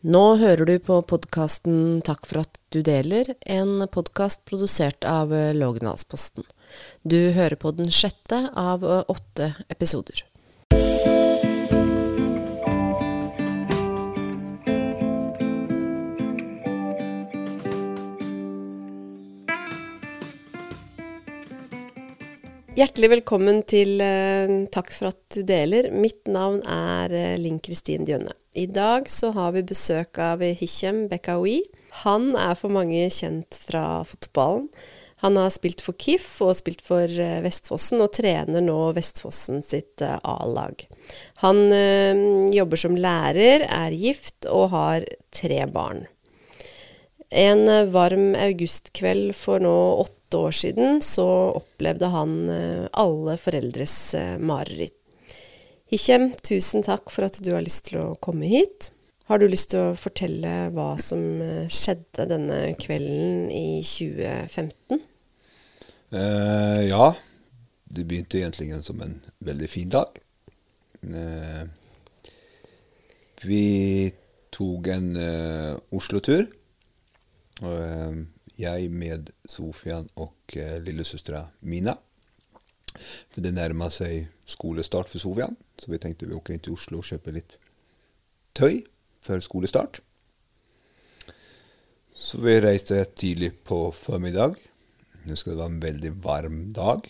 Nå hører du på podkasten Takk for at du deler, en podkast produsert av Lågendalsposten. Du hører på den sjette av åtte episoder. Hjertelig velkommen til eh, Takk for at du deler. Mitt navn er eh, Linn Kristin Djønne. I dag så har vi besøk av Hichem Bekaoui. Han er for mange kjent fra fotballen. Han har spilt for KIF og spilt for eh, Vestfossen, og trener nå Vestfossen sitt eh, A-lag. Han eh, jobber som lærer, er gift og har tre barn. En eh, varm augustkveld for nå åtte år siden så opplevde han eh, alle foreldres eh, mareritt. Hikjem, tusen takk for at du har lyst til å komme hit. Har du lyst til å fortelle hva som eh, skjedde denne kvelden i 2015? Eh, ja, det begynte egentlig som en veldig fin dag. Eh, vi tok en eh, Oslo-tur. Og, jeg med Sofian og eh, lillesøstera Mina. For det nærma seg skolestart for Sofian, så vi tenkte vi åker inn til Oslo og kjøper litt tøy før skolestart. Så vi reiste tidlig på formiddag. Nå skal det være en veldig varm dag.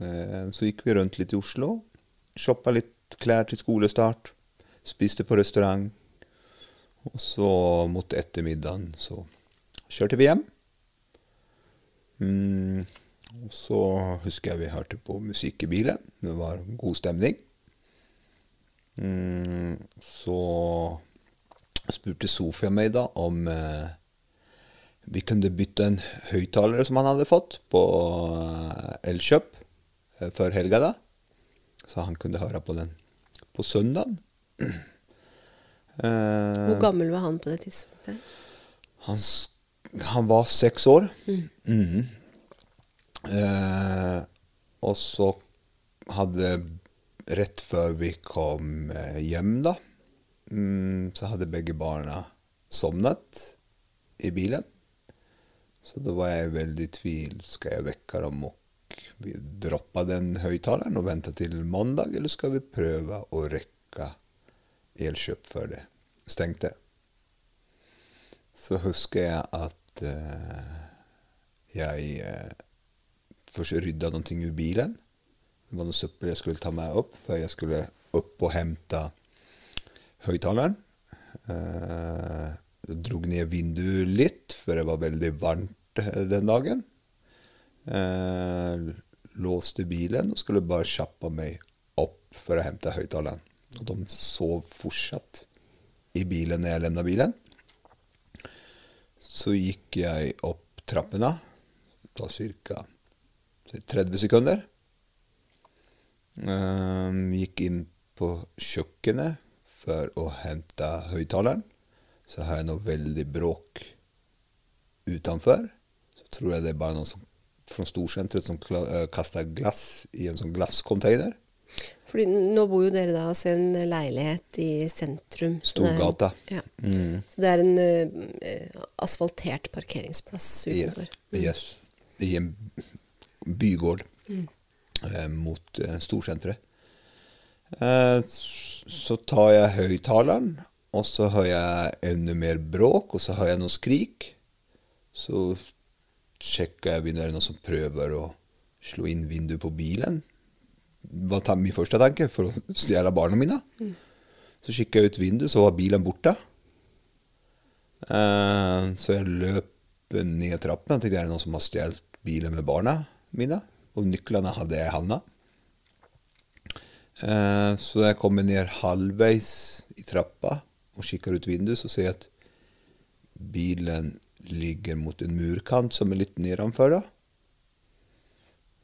Eh, Så gikk vi rundt litt i Oslo. Shoppa litt klær til skolestart. Spiste på restaurant. Og så mot ettermiddagen så kjørte vi hjem. Mm, og så husker jeg vi hørte på musikk i bilen. Det var god stemning. Mm, så spurte Sofia meg da om eh, vi kunne bytte en høyttaler som han hadde fått på eh, Elkjøp eh, før helga, da. Så han kunne høre på den på søndagen. Eh, Hvor gammel var han på det tidspunktet? han, s- han var seks år. Mhm. Eh, og så hadde Rett før vi kom eh, hjem, da, mm, så hadde begge barna sovnet i bilen. Så da var jeg veldig i tvil. Skal jeg vekke dem og vi droppe den høyttaleren og vente til mandag, eller skal vi prøve å rekke Elkjøp før det stengte? så husker jeg at eh, jeg eh, først rydda noe i bilen. Det var noe søppel jeg skulle ta med opp, for jeg skulle opp og hente høyttaleren. Eh, drog ned vinduet litt, for det var veldig varmt eh, den dagen. Eh, låste bilen og skulle bare kjappe meg opp for å hente høyttaleren. Og de sov fortsatt i bilen når jeg lemna bilen. Så gikk jeg opp trappene. Det ca. 30 sekunder. Ehm, gikk inn på kjøkkenet for å hente høyttaleren. Så har jeg noe veldig bråk utenfor. Så tror jeg det er bare noen som, fra storsenteret som eh, kaster glass i en sånn glasscontainer. Fordi nå bor jo dere da hos en leilighet i sentrum. så det er- Storgata. Ja. Mm. Så det er en uh, asfaltert parkeringsplass utenfor. Yes. yes. I en bygård eh, mot eh, storsenteret. Eh, så tar jeg høyttaleren, og så hører jeg enda mer bråk, og så hører jeg noe skrik. Så sjekker jeg begynner det noen som prøver å slå inn vinduet på bilen. Var min første tanke for å stjele barna mine. Så kikka jeg ut vinduet, så var bilen borte. Eh, så jeg løp ned trappen. Jeg tenkte er noen som har stjålet bilen med barna mine. Og nøklene hadde jeg i handa. Eh, så da jeg kommer ned halvveis i trappa og kikker ut vinduet, så ser jeg at bilen ligger mot en murkant som er litt nedenfor.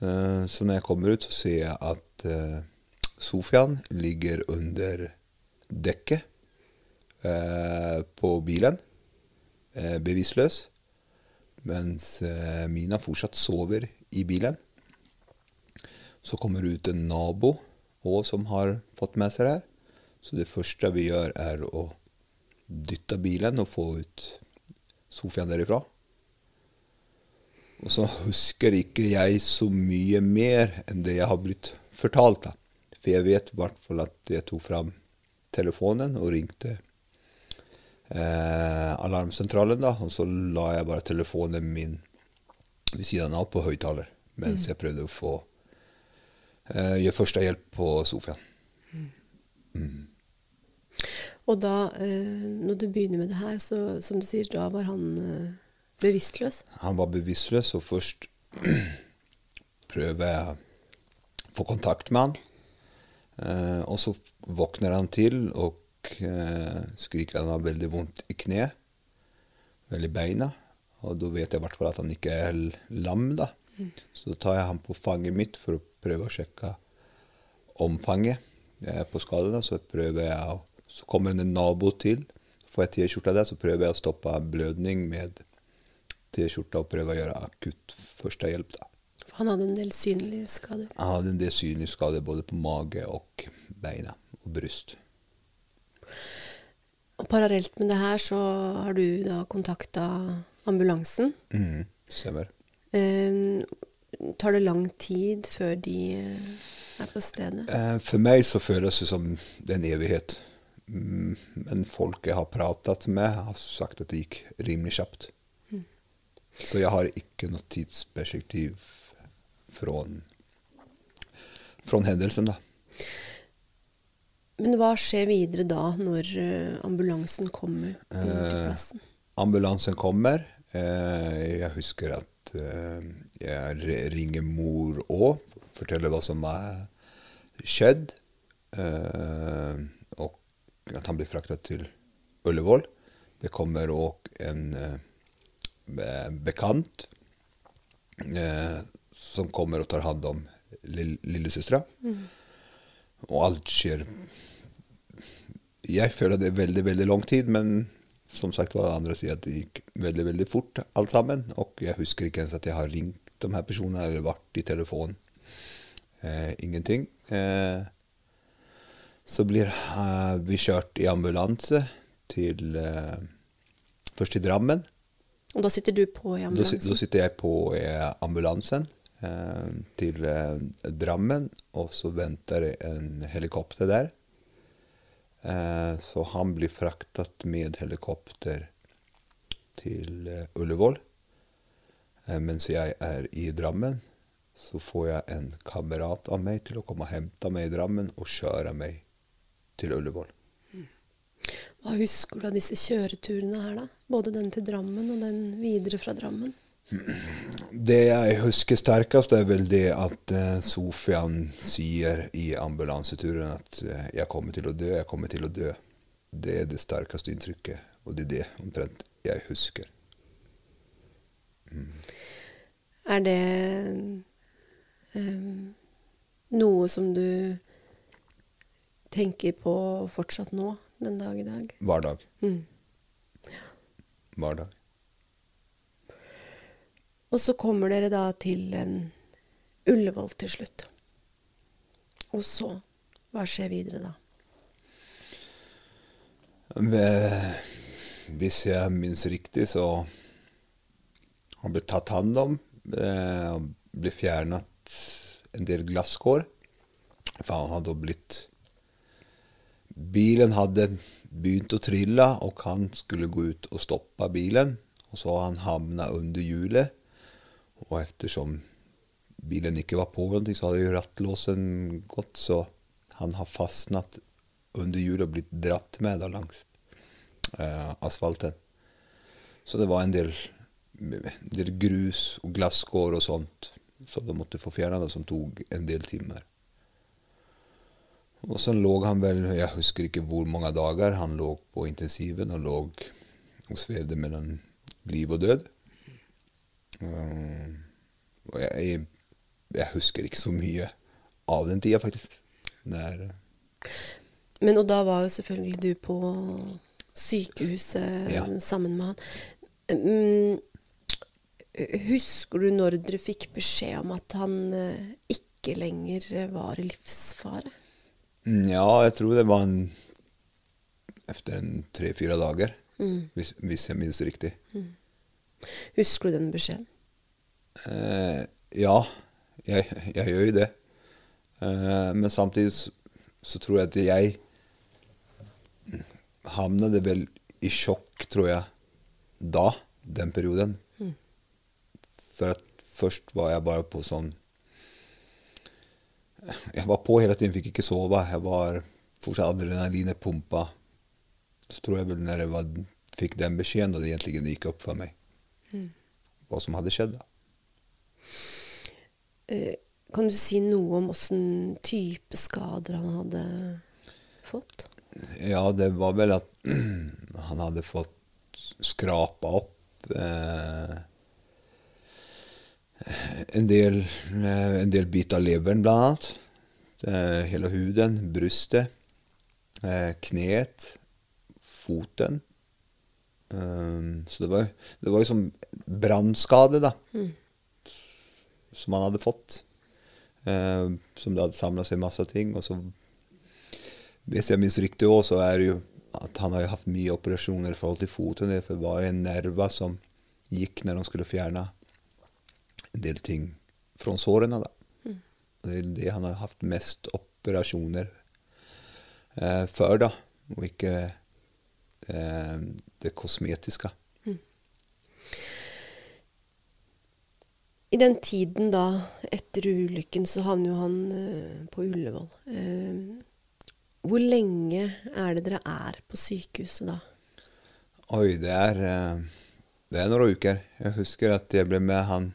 Eh, så når jeg kommer ut, så ser jeg at eh, Sofian ligger under dekket eh, på bilen, bevisstløs, mens Mina fortsatt sover i bilen. Så kommer det ut en nabo òg som har fått med seg det her. Så det første vi gjør, er å dytte bilen og få ut Sofian derifra. Og så husker ikke jeg så mye mer enn det jeg har blitt fortalt. da. For jeg vet i hvert fall at jeg tok fram telefonen og ringte eh, alarmsentralen. da, Og så la jeg bare telefonen min ved siden av på høyttaler mens jeg prøvde å få eh, gjøre førstehjelp på Sofian. Og da, eh, når du begynner med det her, så som du sier, da var han eh, bevisstløs? Han var bevisstløs, og først prøver jeg å få kontakt med han. Eh, og så våkner han til og eh, skriker han har veldig vondt i kne, eller beina. Og da vet jeg i hvert fall at han ikke er lam. da. Så da tar jeg han på fanget mitt for å prøve å sjekke omfanget jeg er på skadene. Så prøver jeg å, så kommer en nabo til. Får jeg T-skjorta der, så prøver jeg å stoppe blødning med T-skjorta og prøve å gjøre akutt førstehjelp. For han hadde en del synlige skader. Han hadde en del synlige skader både på mage og beina og bryst. Og parallelt med det her så har du da kontakta ambulansen. Mm, stemmer. Eh, tar det lang tid før de eh, er på stedet? Eh, For meg så føles det som en evighet. Mm, Men folk jeg har pratet med, har sagt at det gikk rimelig kjapt. Så jeg har ikke noe tidsperspektiv fra, fra hendelsen, da. Men hva skjer videre da, når eh, ambulansen kommer Eh. Ambulansen kommer. Eh, jeg husker at eh, jeg ringer mor òg, forteller hva som har skjedd. Eh, og at han blir frakta til Ullevål. Det kommer òg en bekant eh, som kommer og tar hånd om lillesøstera. Mm. Og alt skjer jeg føler det er veldig veldig lang tid, men som sagt var det andre sier at det gikk veldig veldig fort alt sammen. Og jeg husker ikke ens at jeg har ringt de her personene eller vært i telefon. Eh, ingenting. Eh, så blir eh, vi kjørt i ambulanse til eh, Først til Drammen. Og da sitter du på i Da, da sitter jeg på i ambulansen eh, til eh, Drammen, og så venter en helikopter der. Eh, så han blir fraktet med helikopter til eh, Ullevål. Eh, mens jeg er i Drammen, så får jeg en kamerat av meg til å komme og hente meg i Drammen og kjøre meg til Ullevål. Hva husker du av disse kjøreturene her, da? Både den til Drammen og den videre fra Drammen? Det jeg husker sterkest, er vel det at eh, Sofian sier i ambulanseturen at eh, 'jeg kommer til å dø, jeg kommer til å dø'. Det er det sterkeste inntrykket, og det er det omtrent jeg husker. Er det um, noe som du tenker på fortsatt nå, den dag i dag? Hver dag. Mm. Hver dag. Og så kommer dere da til um, Ullevål til slutt. Og så Hva skjer videre da? Hvis jeg minnes riktig, så har han blitt tatt hånd om. Eh, og ble fjernet en del glasskår. For han hadde blitt Bilen hadde begynt å trille, og han skulle gå ut og stoppe bilen. Og så han havna under hjulet. Og ettersom bilen ikke var på, så hadde jo rattlåsen gått, så han har fastnet under hjulet og blitt dratt med da langs eh, asfalten. Så det var en del, en del grus og glasskår og sånt som de måtte få fjerna, som tok en del timer. Og så lå han vel, jeg husker ikke hvor mange dager, han lå på intensiven og lå og svevde mellom liv og død. Um, og jeg, jeg husker ikke så mye av den tida, faktisk. Der, Men og da var jo selvfølgelig du på sykehuset Ja. sammen med han. Mm, husker du når dere fikk beskjed om at han eh, ikke lenger eh, var i livsfare? Mm, Ja, jeg tror det var en efter en tre-fire dager, hvis, hvis jeg minnes riktig. Husker du den beskjeden? Eh, ja, jeg, jeg gjør jo det. Eh, men samtidig så, så tror jeg at jeg havnet vel i sjokk, tror jeg, da, den perioden. For at først var jeg bare på sånn Jeg var på hele tiden, fikk ikke sove. Jeg var fortsatt adrenalinet pumpa. Så tror jeg vel når jeg var, fikk den beskjeden, at det egentlig gikk opp for meg hva som hadde skjedd. da. Eh, Kan du si noe om åssen type skader han hadde fått? Ja, det var vel at han hadde fått skrapa opp eh, en, del, eh, en del bit av leveren, blant annet. Eh, hele huden, brystet, eh, kneet, foten. Um, så det var, det var jo som brannskade, da. Som han hadde fått. Som det hadde samla seg masse ting. Og så, hvis jeg minnes riktig òg, så er det jo at han har hatt mye operasjoner i forhold til foten. For det var en nerve som gikk når de skulle fjerne en del ting fra sårene. Da. Mm. det er det han har hatt mest operasjoner eh, før, da. Og ikke eh, det kosmetiske. I den tiden da, etter ulykken, så havner jo han eh, på Ullevål. Eh, hvor lenge er det dere er på sykehuset da? Oi, det er, eh, det er noen uker. Jeg husker at jeg ble med han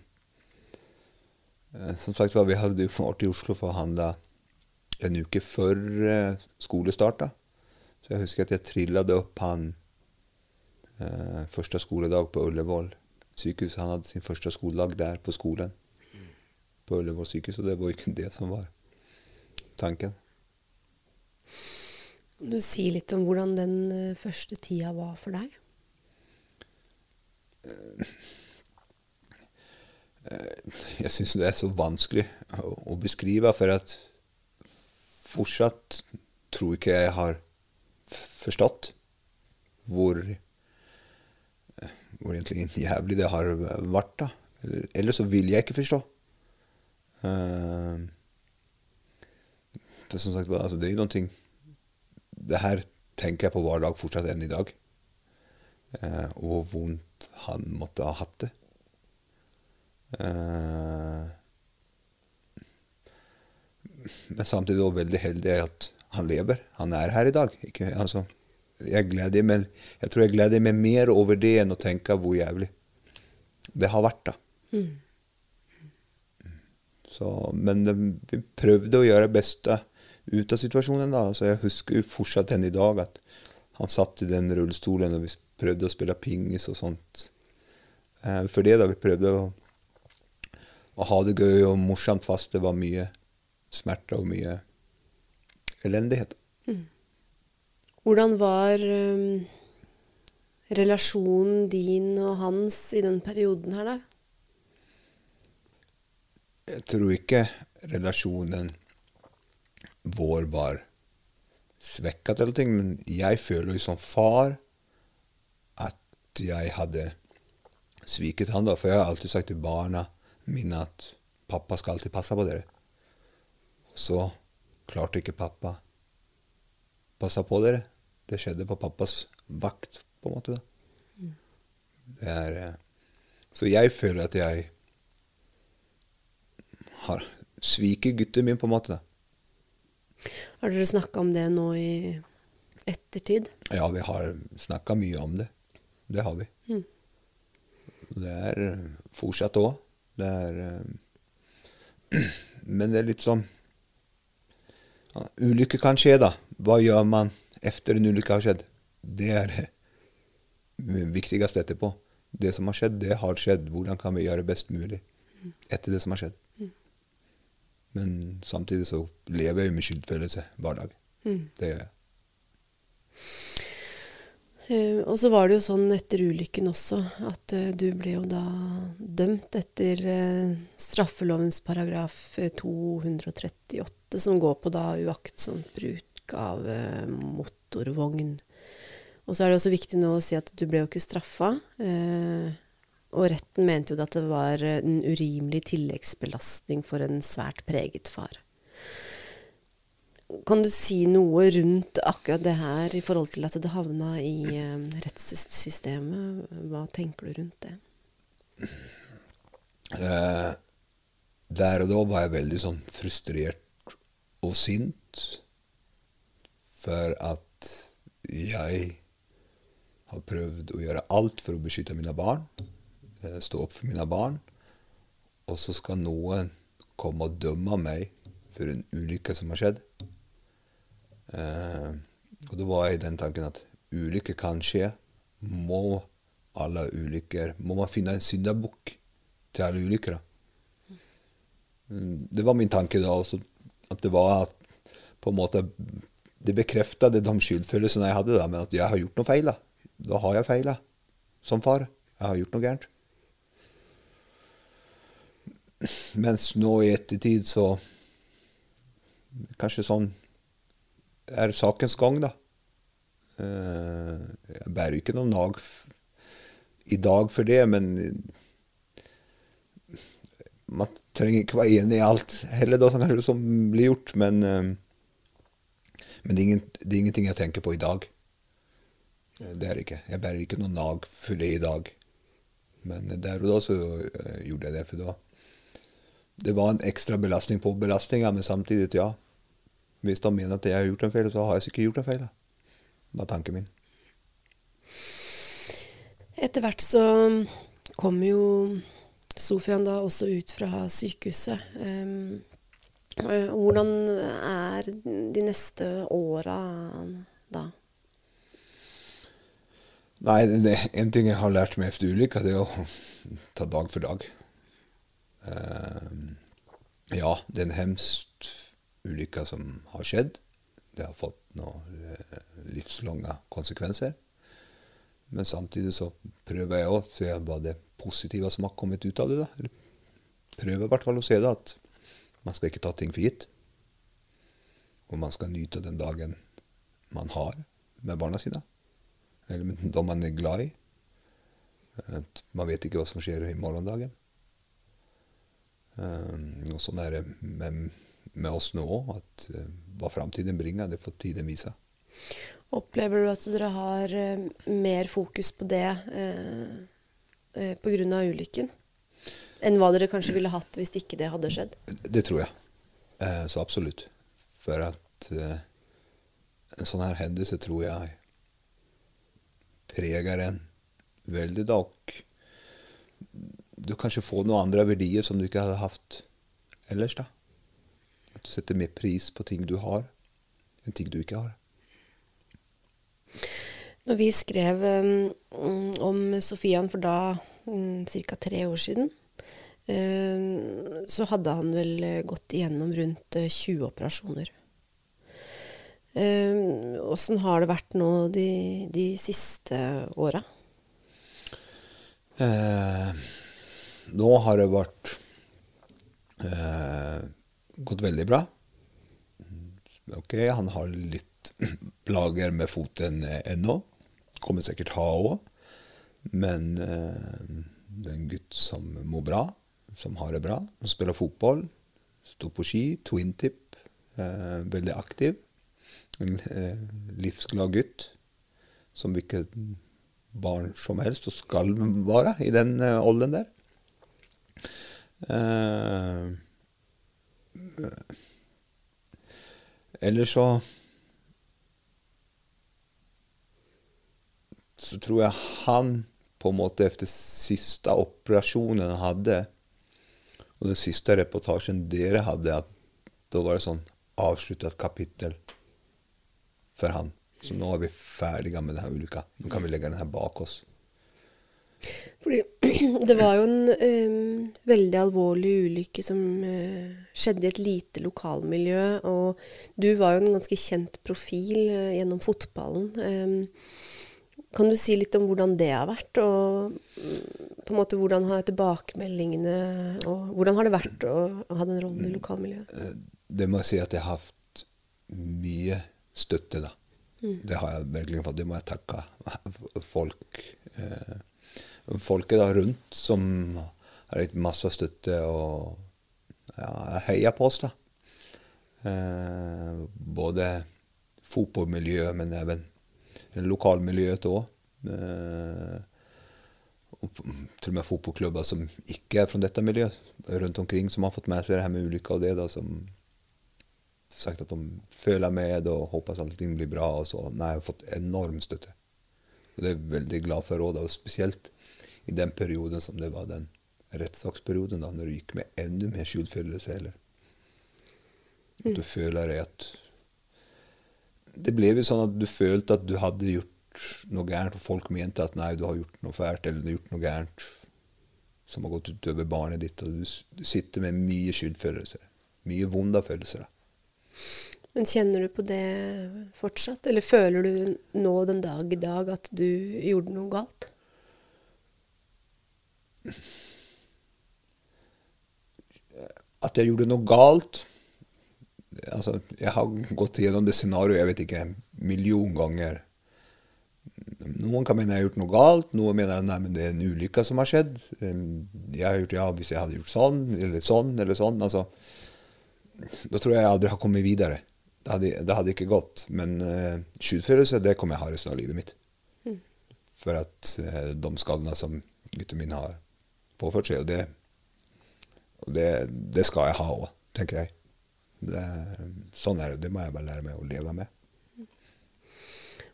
Som sagt, vi hadde jo vært i Oslo for å handle en uke før eh, skolestart. Så jeg husker at jeg trillade opp han eh, første skoledag på Ullevål sykehus. Han hadde sin første skoledag der på skolen. På Ullevål sykehus, og det var ikke det som var tanken. Kan du si litt om hvordan den eh, første tida var for deg? Jeg syns det er så vanskelig å, beskrive, for at fortsatt tror ikke jeg har forstått hvor, hvor egentlig jævlig det har vært. da. Eller, så vil jeg ikke forstå. Eh, for som sagt, altså, det er jo noen ting Det her tenker jeg på hver dag fortsatt enn i dag. Eh, og hvor vondt han måtte ha hatt det. Eh, men samtidig også veldig heldig at han lever. Han er her i dag. Ikke, altså, jeg, gleder meg, jeg tror jeg gleder meg mer over det enn å tenke hvor jævlig det har vært. da. Så, men eh, vi prøvde å gjøre det beste ut av situasjonen. da. Så jeg husker jo fortsatt den i dag at han satt i den rullestolen og vi prøvde å spille pingis og sånt. Eh, for det da, vi prøvde å, å ha det gøy og morsomt fast det var mye smerte og mye elendighet. Hvordan var um, relasjonen din og hans i den perioden her, da? Jeg tror ikke relasjonen vår var svekket til ting, men jeg føler jo som far at jeg hadde sviket han da, for jeg har alltid sagt til barna mine at pappa skal alltid passe på dere. Og så klarte ikke pappa passe på dere. Det skjedde på pappas vakt, på en måte. da. Det er, eh, så jeg føler at jeg har sviket gutten min, på en måte. da. Har dere snakka om det nå i ettertid? Ja, vi har snakka mye om det. Det har vi. Mm. Det er fortsatt òg. Det er eh, Men det er litt sånn ja, Ulykke kan skje, da. Hva gjør man etter en ulykke har skjedd? Det er det viktigste etterpå. Det som har skjedd, det har skjedd. Hvordan kan vi gjøre det best mulig etter det som har skjedd? Men samtidig så lever jeg med skyldfølelse hver dag. Det gjør jeg. Eh, og så var det jo sånn etter ulykken også at eh, du ble jo da dømt etter eh, straffelovens paragraf eh, 238, som går på da uaktsomt bruk av motorvogn. Og så er det også viktig nå å si at du ble jo ikke straffa. Og retten mente jo at det var en urimelig tilleggsbelastning for en svært preget far. Kan du si noe rundt akkurat det her i forhold til at det havna i eh, rettssystemet? Hva tenker du rundt det? Eh, der og da var jeg veldig sånn frustrert og sint. For at jeg har prøvd å gjøre alt for å beskytte mine barn. Eh, stå opp for mine barn. Og så skal noen komme og dømme meg for en ulykke som har skjedd. Eh, og da var i den tanken at ulykker kan skje. Må alle ulykker Må man finne en syndabukk til alle ulykker? Mm, det var min tanke da. Også, at det var på en måte Det bekrefta de skyldfølelsene jeg hadde, da, men at jeg har gjort noe feil. Da, da har jeg feila som far. Jeg har gjort noe gærent. Mens nå i ettertid så Kanskje sånn er sakens gang, da. Eh, jeg bærer ikke noe nag i dag for det, men man trenger ikke være enig i alt heller, da, kanskje, som blir gjort. Men, eh, men det, er ingen, det, er ingenting jeg tenker på i dag. Eh, det er det ikke. Jeg bærer ikke noe nag for det i dag. Men der og da så gjorde jeg det, for da det var en ekstra belastning på belastninga, men samtidig, ja. Hvis de mener at jeg har gjort en feil, så har jeg sikkert gjort en feil. Da. Det var tanken min. Etter hvert så kom jo Sofian da også ut fra sykehuset. Um, hvordan er de neste åra da? Nei, det, en ting jeg har lært meg etter ulykka, det er å ta dag for dag. Um, ja, det er en hemsk ulykke som har skjedd. Det har fått noen uh, livslange konsekvenser. Men samtidig så prøver jeg å se hva det positive som har kommet ut av det. da. Prøver i hvert fall å se det, at man skal ikke ta ting for gitt. Og man skal nyte den dagen man har med barna sine. Eller dem man er glad i. Man vet ikke hva som skjer i morgendagen. Um, og sånn er det med, med oss nå òg, uh, hva framtiden bringer, det får tiden vise. Opplever du at dere har uh, mer fokus på det uh, uh, pga. ulykken? Enn hva dere kanskje ville hatt hvis ikke det hadde skjedd? Det tror jeg. Uh, så absolutt. For at en sånn her hendelse tror jeg preger en veldig. da, og du kanskje får noen andre verdier som du ikke hadde hatt ellers. da. At du setter mer pris på ting du har, enn ting du ikke har. Når vi skrev um, om Sofian for da um, ca. tre år siden, um, så hadde han vel gått igjennom rundt 20 uh, operasjoner. Åssen har det vært nå de, de siste åra? Eh, nå har det vært eh, gått veldig bra. Ok, han har litt plager med foten ennå. Kommer sikkert ha òg. Men eh, det er en gutt som må bra, som har det bra. Han spiller fotball, står på ski, twin tip. Eh, veldig aktiv. En eh, livsglad gutt som hvilket barn som helst, og skal være i den eh, alderen der. Eh, ellers så Så tror jeg han på en måte etter siste operasjonen han hadde, og den siste reportasjen dere hadde, at da var det sånn avsluttet kapittel for han. Så nå er vi ferdige med denne ulykka. Nå kan vi legge den her bak oss. Fordi det var jo en um, veldig alvorlig ulykke som uh, skjedde i et lite lokalmiljø. Og du var jo en ganske kjent profil uh, gjennom fotballen. Um, kan du si litt om hvordan det har vært? Og på en måte hvordan har tilbakemeldingene Og hvordan har det vært å, ha den rollen i lokalmiljøet? Det må jeg si at jeg har hatt mye støtte, da. Det har jeg virkelig fått. Det må jeg takke folk eh, folket da rundt som har gitt masse støtte og ja, heier på oss. da. Eh, både fotballmiljøet, men even lokalmiljøet òg. Eh, til og med fotballklubber som ikke er fra dette miljøet, rundt omkring, som har fått med seg det her med ulykker og det, da, som sagt at de føler med og håper at allting blir bra. og så. Nei, jeg har fått enorm støtte. Og det er jeg veldig glad for òg, spesielt i den perioden som det var den rettssaksperioden, da, når du gikk med enda mer skyldfølelse. heller. at du føler at Det ble jo sånn at du følte at du hadde gjort noe gærent, og folk mente at nei, du har gjort noe fælt, eller du har gjort noe gærent som har gått utover barnet ditt. og Du, du sitter med mye skyldfølelser. Mye vonde følelser. da. Men kjenner du på det fortsatt? Eller føler du nå den dag i dag at du gjorde noe galt? At jeg gjorde noe galt altså, Jeg har gått gjennom det scenarioet jeg vet ikke, en million ganger. Noen kan mene jeg har gjort noe galt, noen mener nei, men det er en ulykke som har skjedd. Jeg har gjort ja, Hvis jeg hadde gjort sånn eller sånn eller sånn altså, Da tror jeg jeg aldri har kommet videre. Det hadde, det hadde ikke gått. Men uh, skyldfølelse det kommer jeg ha resten av livet mitt. Mm. For at uh, de skadene som gutten min har påført seg, og det, og det, det skal jeg ha òg, tenker jeg. Det, sånn er det. Det må jeg bare lære meg å leve med.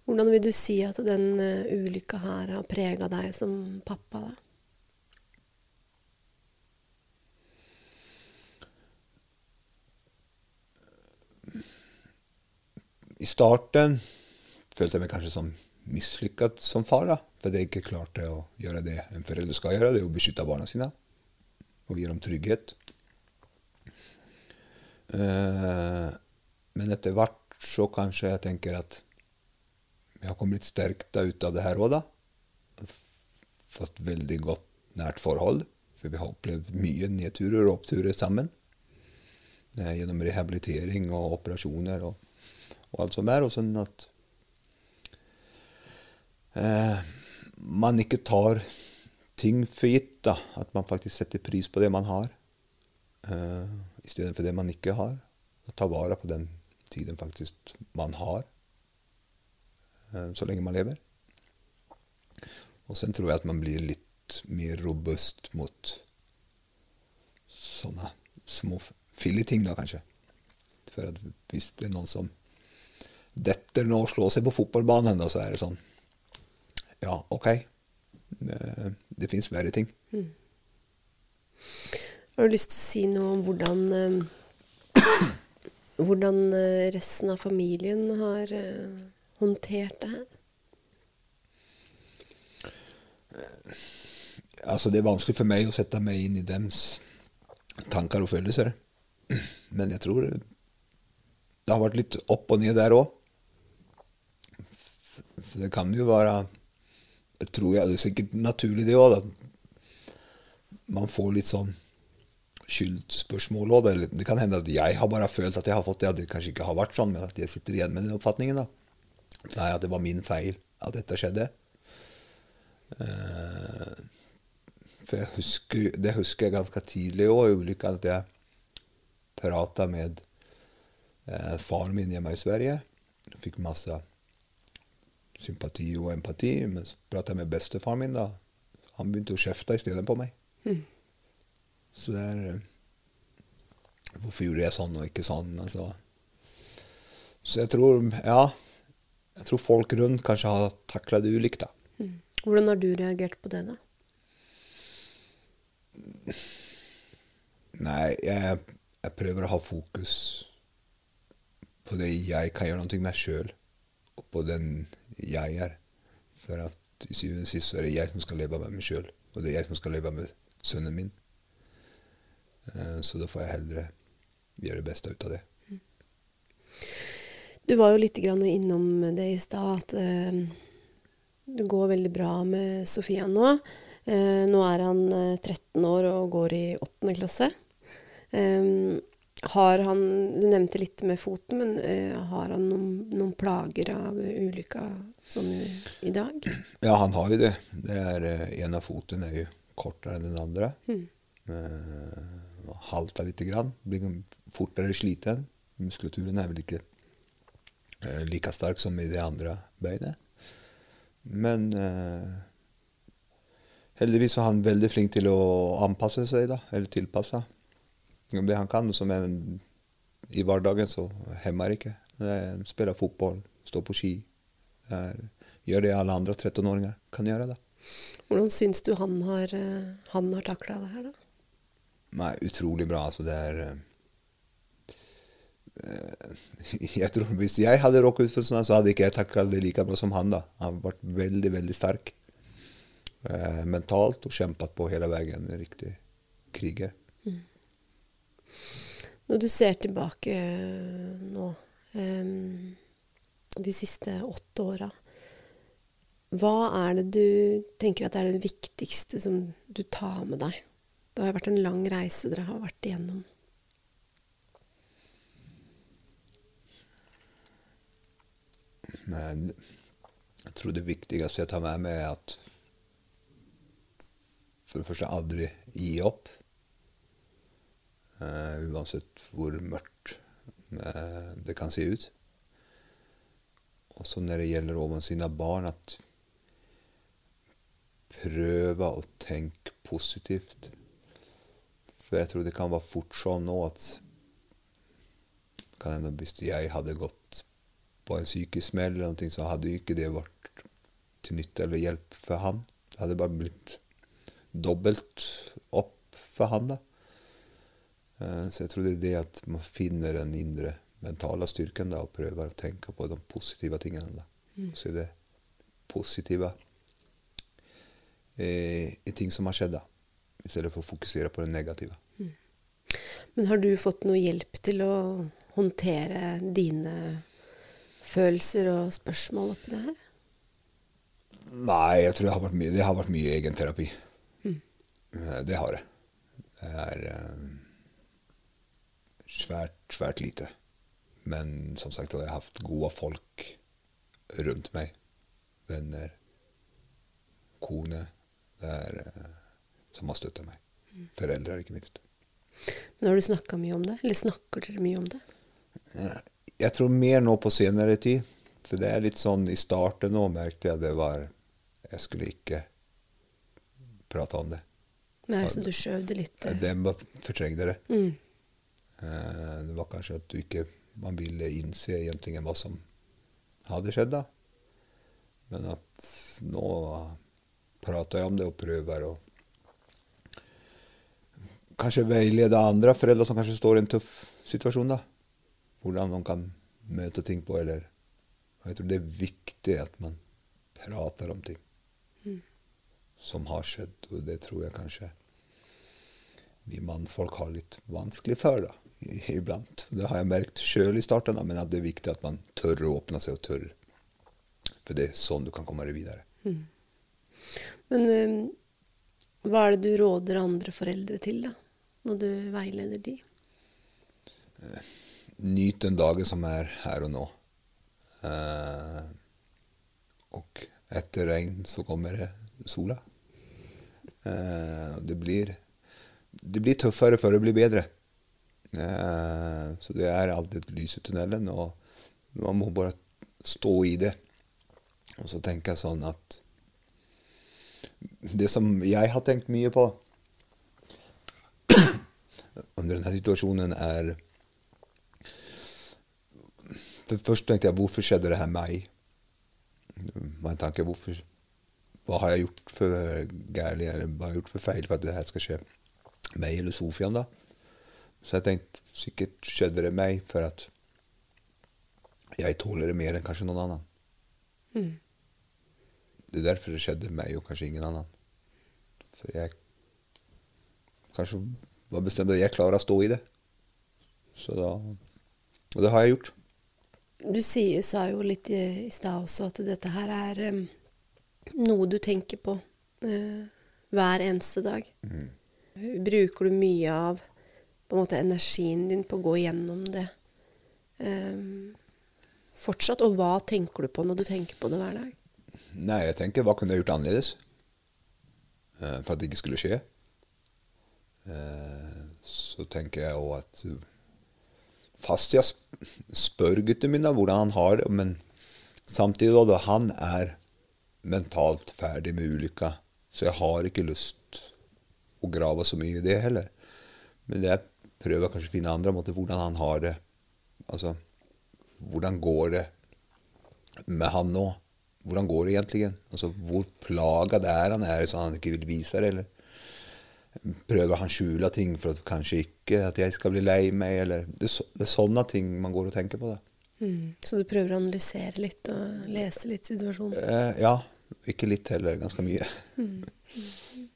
Hvordan vil du si at den uh, ulykka her har prega deg som pappa? da? I starten følte jeg meg kanskje som mislykket som far, da, fordi jeg ikke klarte å gjøre det en forelder skal gjøre, det er å beskytte barna sine og gi dem trygghet. Eh, men etter hvert så kanskje jeg tenker at jeg har kommet litt sterkt ut av det her òg, da. Fått veldig godt nært forhold. For vi har opplevd mye nedturer og oppturer sammen. Eh, gjennom rehabilitering og operasjoner og, og alt som er. Og sånn at eh, man ikke tar ting for gitt. da, At man faktisk setter pris på det man har, eh, istedenfor det man ikke har. Og tar vare på den tiden faktisk man har, eh, så lenge man lever. Og sen tror jeg at man blir litt mer robust mot sånne små filleting, da kanskje. For at hvis det er noen som detter nå og slår seg på fotballbanen, da, så er det sånn Ja, OK. Det, det fins verre ting. Mm. Har du lyst til å si noe om hvordan eh, hvordan eh, resten av familien har eh, håndtert det her? Altså, det er vanskelig for meg å sette meg inn i deres tanker og følelser. Men jeg tror det har vært litt opp og ned der òg. Det kan jo være tror jeg, Det er sikkert naturlig, det òg. Man får litt sånn skyldspørsmål òg. Det, kan hende at jeg har bare følt at jeg har fått det, at det kanskje ikke har vært sånn, men at jeg sitter igjen med den oppfatningen. da. Nei, at det var min feil at dette skjedde. Uh, for jeg husker, det husker jeg ganske tidlig òg, ulykka, at jeg prata med eh, faren min hjemme i Sverige. Fikk masse sympati og empati. Men så prata jeg med bestefaren min, da. Han begynte å kjefte i stedet på meg. Mm. Så det er Hvorfor gjorde jeg sånn og ikke sånn? Altså. Så jeg tror, ja Jeg tror folk rundt kanskje har takla det ulikt, da. Mm. Hvordan har du reagert på det, da? Nei, jeg, jeg, prøver å ha fokus på det jeg kan gjøre noe med sjøl, og på den jeg er. For at til syvende og sist er det jeg som skal leve med meg sjøl, og det er jeg som skal leve med sønnen min. Eh, så da får jeg heller gjøre det beste ut av det. Du var jo litt innom det i stad, at uh, det går veldig bra med Sofia nå. Uh, nå er han 13 år og går i 8. klasse. Um, har han Du nevnte litt med foten, men uh, har han noen, noen plager av ulykka sånn i, i dag? Ja, han har jo det. det är, en av foten er jo kortere enn den andre. Mm. Uh, halter haltar lite grann, blir fortere sliten. Muskulaturen er vel ikke uh, like stark som i det andre beinet. Men eh, heldigvis var han veldig flink til å anpasse seg, da, eller tilpasse. Det han kan, som er i hverdagen, så hemmer ikke. Er, spille fotball, stå på ski. Er, gjør det alle andre 13-åringer kan gjøre. da. Hvordan syns du han har, eh, han har takla det her, da? Nei, utrolig bra. Altså, det er eh, jeg tror Hvis jeg hadde råket ut for sånn, så hadde ikke jeg takla det like bra som han. da. Han har vært veldig, veldig sterk. Eh, mentalt og kjempet på hele veien. En riktig kriger. Når du ser tilbake eh, nå, eh, de siste åtte åra, hva er det du tenker at er det viktigste som du tar med deg? Det har vært en lang reise dere har vært igjennom. Men jeg tror det viktigste jeg tar med meg, er at for det første aldri gi opp. Eh, uansett hvor mørkt uh, det kan se ut. Og så når det gjelder over sine barn, at prøve å tenke positivt. For jeg tror det kan være fort sånn nå at kan hende Hvis jeg hadde gått på en psykisk smell, eller noe, så hadde ikke det vært til nytte eller hjelp for han. Det hadde bare blitt dobbelt opp for han. da. Eh, Så jeg tror det er det at man finner den indre mentale styrken da, og prøver å tenke på de positive tingene. da. Så det positive eh, i ting som har skjedd, da. I stedet for å fokusere på det negative. Men har du fått noe hjelp til å håndtere dine følelser og spørsmål oppi det her? Nei, jeg tror det har vært mye, det har vært mye egenterapi. Mm. Det har det. Det er eh, svært, svært lite. Men som sagt har jeg hatt gode folk rundt meg. Venner, kone, det er, eh, som har støttet meg. Foreldre, ikke minst. Men har du snakka mye om det? Eller snakker dere mye om det? Jeg tror mer nå på senere tid. For det er litt sånn i starten nå merket jeg det var Jeg skulle ikke prate om det. Nei, så du skjøv det litt eh, Det fortrengte det. mm. Eh, Det var kanskje at du ikke man ville innse egentlig hva som hadde skjedd. da. Men at nå prater jeg om det og prøver å kanskje veilede andre foreldre som kanskje står i en tøff situasjon. da. Hvordan man kan møte ting på. eller Jeg tror det er viktig at man prater om ting som har skjedd. Og det tror jeg kanskje vi mannfolk har litt vanskelig for da, iblant. Det har jeg merket sjøl i starten, men det er viktig at man tør å åpne seg og tør. For det er sånn du kan komme deg videre. Men eh, hva er det du råder andre foreldre til, da? Når du veileder de? Nyt den dagen som er her og nå. Uh, og etter regn så kommer det sola. Uh, det, blir, det blir tøffere før det blir bedre. Eh, så det er alltid et lys i tunnelen, og man må bare stå i det. Og så tenke sånn at Det som jeg har tenkt mye på under denne situasjonen, er for Først tenkte jeg hvorfor skjedde det her meg? Var en tanke, hvorfor, Hva har jeg gjort for gærent eller hva har jeg gjort for feil for at det her skal skje meg eller Sofian? da? Så jeg tenkte sikkert skjedde det meg for at jeg tåler det mer enn kanskje noen annen. Mm. Det er derfor det skjedde meg og kanskje ingen annen. For jeg kanskje var bestemt at jeg klarer å stå i det. Så da Og det har jeg gjort. Du sier, sa jo litt i, i stad også at dette her er um, noe du tenker på uh, hver eneste dag. Bruker du mye av på en måte energien din på å gå igjennom det um, fortsatt? Og hva tenker du på når du tenker på det hver dag? Nei, jeg tenker hva kunne jeg gjort annerledes uh, for at det ikke skulle skje? Uh, så tenker jeg òg at Fast jeg spør gutten min da, hvordan han har det, men samtidig da, han er mentalt ferdig med ulykka, så jeg har ikke lyst å grave så mye i det heller. Men det prøver kanskje å finne andre måter hvordan han har det. Altså, hvordan går det med han nå? Hvordan går det egentlig? Altså, hvor plaga det er han er, så han ikke vil vise det? eller prøver han skjule ting for at kanskje ikke at jeg skal bli lei meg, eller Det, det er sånne ting man går og tenker på. da. Mm. Så du prøver å analysere litt og lese litt situasjonen? Eh, ja. Ikke litt heller, ganske mye. Mm. Mm.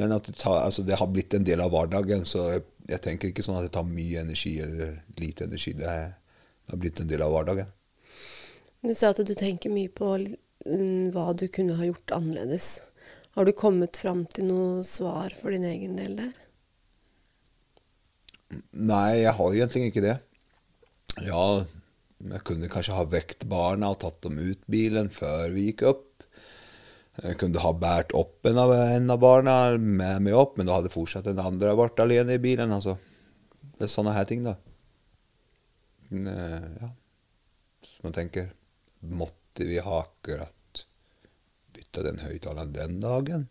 Men at det, tar, altså det, har blitt en del av hverdagen, så jeg, jeg, tenker ikke sånn at det tar mye energi eller lite energi. Det, er, det har blitt en del av hverdagen. Du sa at du tenker mye på mm, hva du kunne ha gjort annerledes. Har du kommet fram til noe svar for din egen del der? Nei, jeg har egentlig ikke det. Ja, jeg kunne kanskje ha vekt barna og tatt dem ut bilen før vi gikk opp. Jeg kunne ha båret opp en av, en av, barna med meg opp, men da hadde fortsatt den andre vært alene i bilen. Altså. Det er sånne her ting, da. Eh, ja. Så man tenker Måtte vi ha akkurat bytta den høyttaleren den dagen.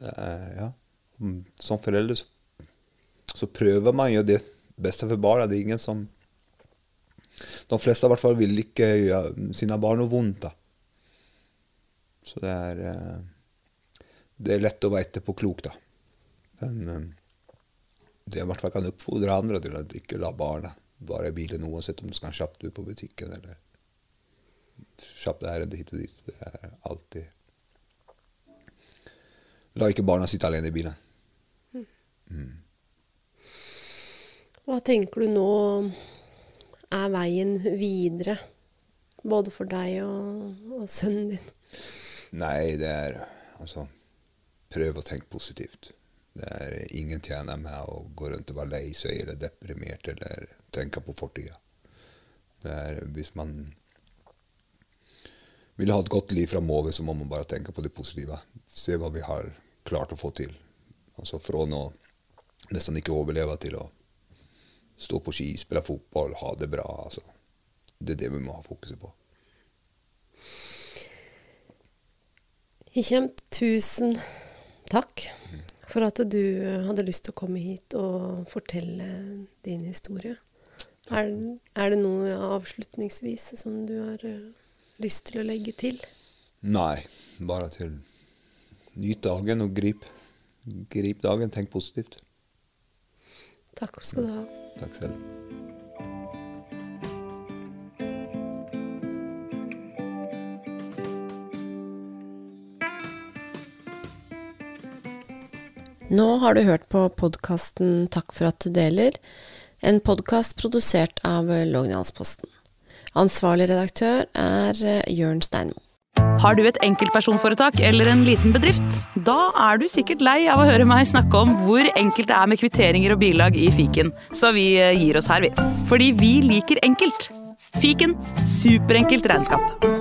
Ja. Som forelder så, så, prøver man jo det beste for barna. Det er ingen som De fleste i hvert fall vil ikke gjøre sine barn noe vondt. da. Så det er eh, Det er lett å være etterpåklok, da. Men eh, det i hvert fall kan oppfordre andre til at ikke la barna være i bilen uansett om du skal kjapt ut på butikken eller kjapt ærend hit og dit. Det er alltid La ikke barna sitte alene i bilen. Mm. Hva tenker du nå er veien videre, både for deg og, og sønnen din? Nei, det er altså Prøv å tenke positivt. Det er ingen tjener med å gå rundt og være lei seg eller deprimert eller tenke på fortida. Hvis man vil ha et godt liv framover, så må man bare tenke på det positive. Se hva vi har klart å få til. Altså Fra å nesten ikke overleve til å stå på ski, spille fotball, ha det bra. Altså. Det er det vi må ha fokuset på. Hikjem, tusen takk for at du hadde lyst til å komme hit og fortelle din historie. Er, er det noe avslutningsvis som du har eh, lyst til å legge til? Nei, bare til nyt dagen og grip, grip dagen. Tenk positivt. Takk skal du ha. Takk selv. Nå har du hørt på podkasten Takk for at du deler, en podkast produsert av Lognalsposten. Ansvarlig redaktør er eh, Jørn Steinmo. Har du et enkeltpersonforetak eller en liten bedrift? Da er du sikkert lei av å høre meg snakke om hvor enkelt det er med kvitteringer og bilag i fiken, så vi eh, gir oss her, vi. Fordi vi liker enkelt. Fiken superenkelt regnskap.